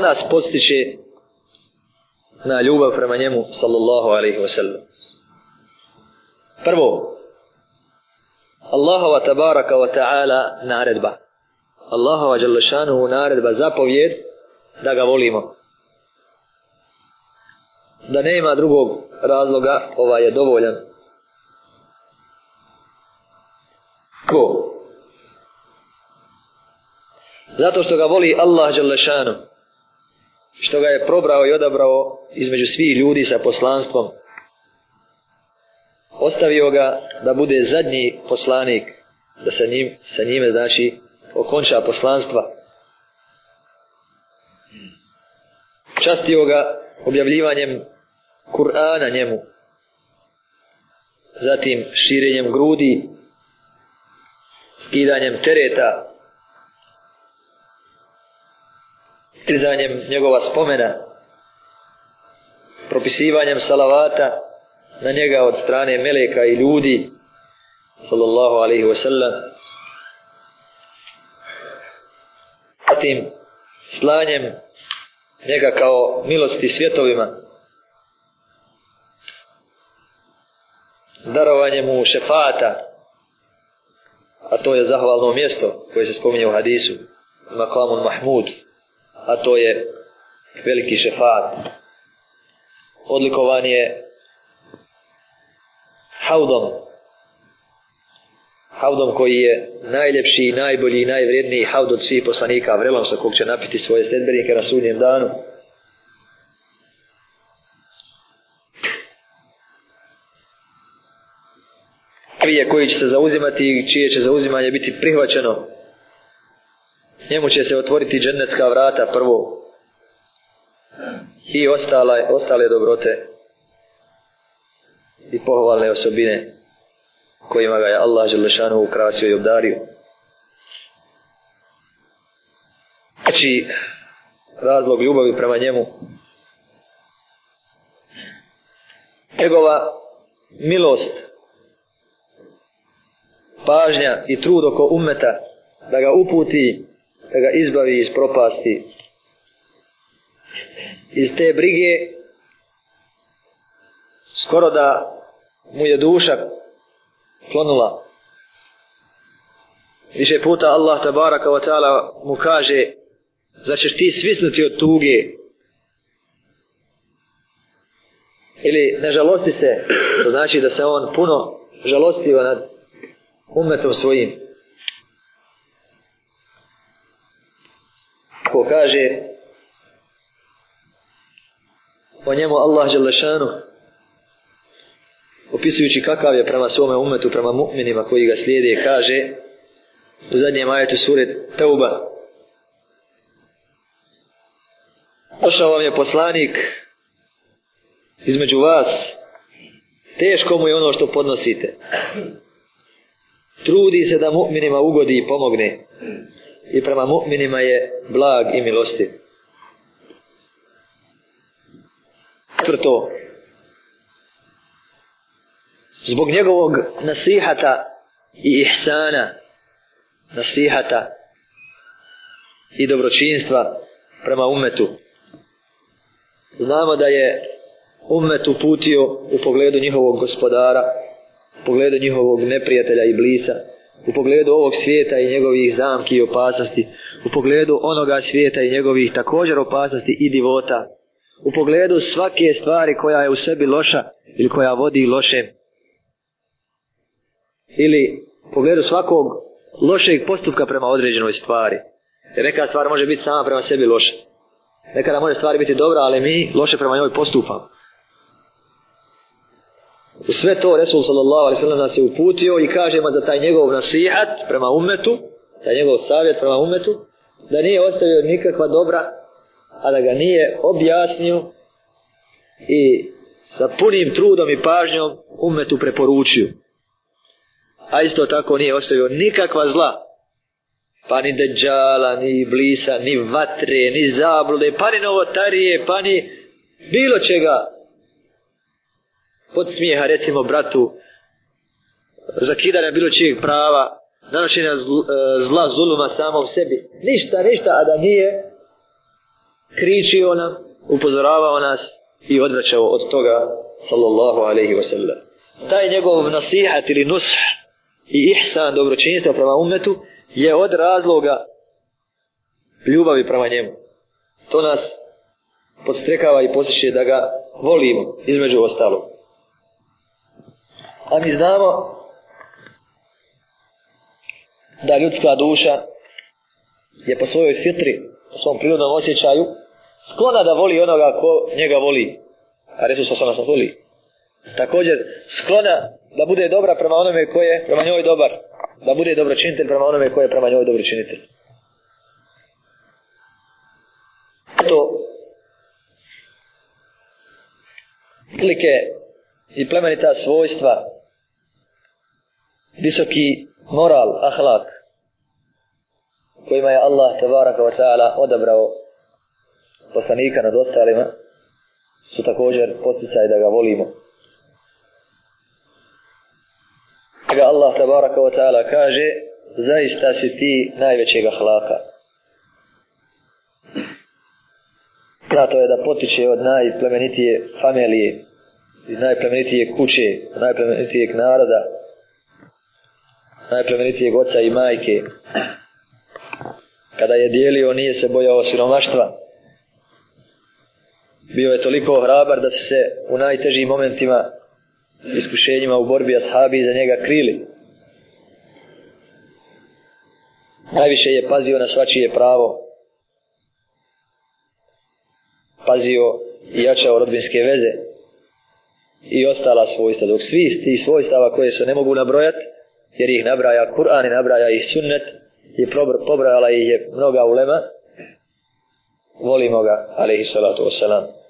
nas postiče na ljubav prema njemu sallallahu alaihi wa sallam prvo Allahova tabaraka wa ta'ala naredba Allahova djelašanu naredba zapovjed da ga volimo da nema drugog razloga ova je dovoljan Ko? Zato što ga voli Allah dželle šanu što ga je probrao i odabrao između svih ljudi sa poslanstvom ostavio ga da bude zadnji poslanik da sa, njim, sa njime znači okonča poslanstva častio ga objavljivanjem Kur'ana njemu zatim širenjem grudi skidanjem tereta dizanjem njegova spomena, propisivanjem salavata na njega od strane meleka i ljudi, sallallahu alaihi wasallam, zatim slanjem njega kao milosti svjetovima, darovanje mu šefata, a to je zahvalno mjesto koje se spominje u hadisu, makamun mahmud, a to je veliki šefat. Odlikovan je haudom. Haudom koji je najljepši, najbolji, najvredniji haud od svih poslanika, vrelom sa kog će napiti svoje sedbenike na sudnjem danu. Krije koji će se zauzimati i čije će zauzimanje biti prihvaćeno njemu će se otvoriti džennetska vrata prvo i ostale, ostale dobrote i pohovalne osobine kojima ga je Allah Želešanu ukrasio i obdario. Znači, razlog ljubavi prema njemu, njegova milost, pažnja i trud oko umeta da ga uputi da ga izbavi iz propasti. Iz te brige skoro da mu je duša klonula. Više puta Allah tabaraka wa ta'ala mu kaže začeš ti svisnuti od tuge ili ne žalosti se to znači da se on puno žalostiva nad umetom svojim ko kaže o njemu Allah Đelešanu opisujući kakav je prema svome umetu, prema mu'minima koji ga slijede, kaže u zadnjem ajetu sure Teuba Došao vam je poslanik između vas teško mu je ono što podnosite trudi se da mu'minima ugodi i pomogne i prema mu'minima je blag i milostiv. Četvrto, zbog njegovog nasihata i ihsana, nasihata i dobročinstva prema umetu, znamo da je umet uputio u pogledu njihovog gospodara, u pogledu njihovog neprijatelja i blisa, u pogledu ovog svijeta i njegovih zamki i opasnosti, u pogledu onoga svijeta i njegovih također opasnosti i divota, u pogledu svake stvari koja je u sebi loša ili koja vodi lošem, ili u pogledu svakog lošeg postupka prema određenoj stvari. Jer neka stvar može biti sama prema sebi loša. Nekada može stvari biti dobra, ali mi loše prema njoj postupamo. U sve to Resul sallallahu alaihi sallam nas je uputio i kaže da taj njegov nasihat prema umetu, taj njegov savjet prema umetu, da nije ostavio nikakva dobra, a da ga nije objasnio i sa punim trudom i pažnjom umetu preporučio. A isto tako nije ostavio nikakva zla, pa ni deđala, ni blisa, ni vatre, ni zablude, pa ni novotarije, pa ni bilo čega, podsmijeha recimo bratu zakidanja bilo čijeg prava nanošenja zla, e, zla zuluma samo u sebi ništa ništa a da nije kričio nam upozoravao nas i odvraćao od toga sallallahu alaihi wa sallam taj njegov nasihat ili nusah i ihsan dobročinjstva prema umetu je od razloga ljubavi prema njemu to nas podstrekava i posjeće da ga volimo između ostalog A mi znamo da ljudska duša je po svojoj fitri, po svom prirodnom osjećaju, sklona da voli onoga ko njega voli, a Resusa sa nas voli. Također, sklona da bude dobra prema onome koje je prema njoj dobar, da bude dobročinitelj prema onome koje je prema njoj dobročinitelj. To klike i plemenita svojstva visoki moral, ahlak, kojima je Allah tabaraka wa ta'ala odabrao poslanika nad ostalima, su također posticaj da ga volimo. Kada Allah tabaraka wa ta'ala kaže, zaista si ti najvećeg ahlaka. Na to je da potiče od najplemenitije familije, iz najplemenitije kuće, najplemenitijeg naroda, najplemenitijeg oca i majke. Kada je dijelio, nije se bojao siromaštva. Bio je toliko hrabar da se u najtežim momentima iskušenjima u borbi ashabi za njega krili. Najviše je pazio na svačije pravo. Pazio i jačao rodbinske veze i ostala svojstva. Dok svi ti svojstava koje se ne mogu nabrojati, jer ih nabraja Kur'an i nabraja ih sunnet i pobrala ih je mnoga ulema volimo ga alaihissalatu wassalamu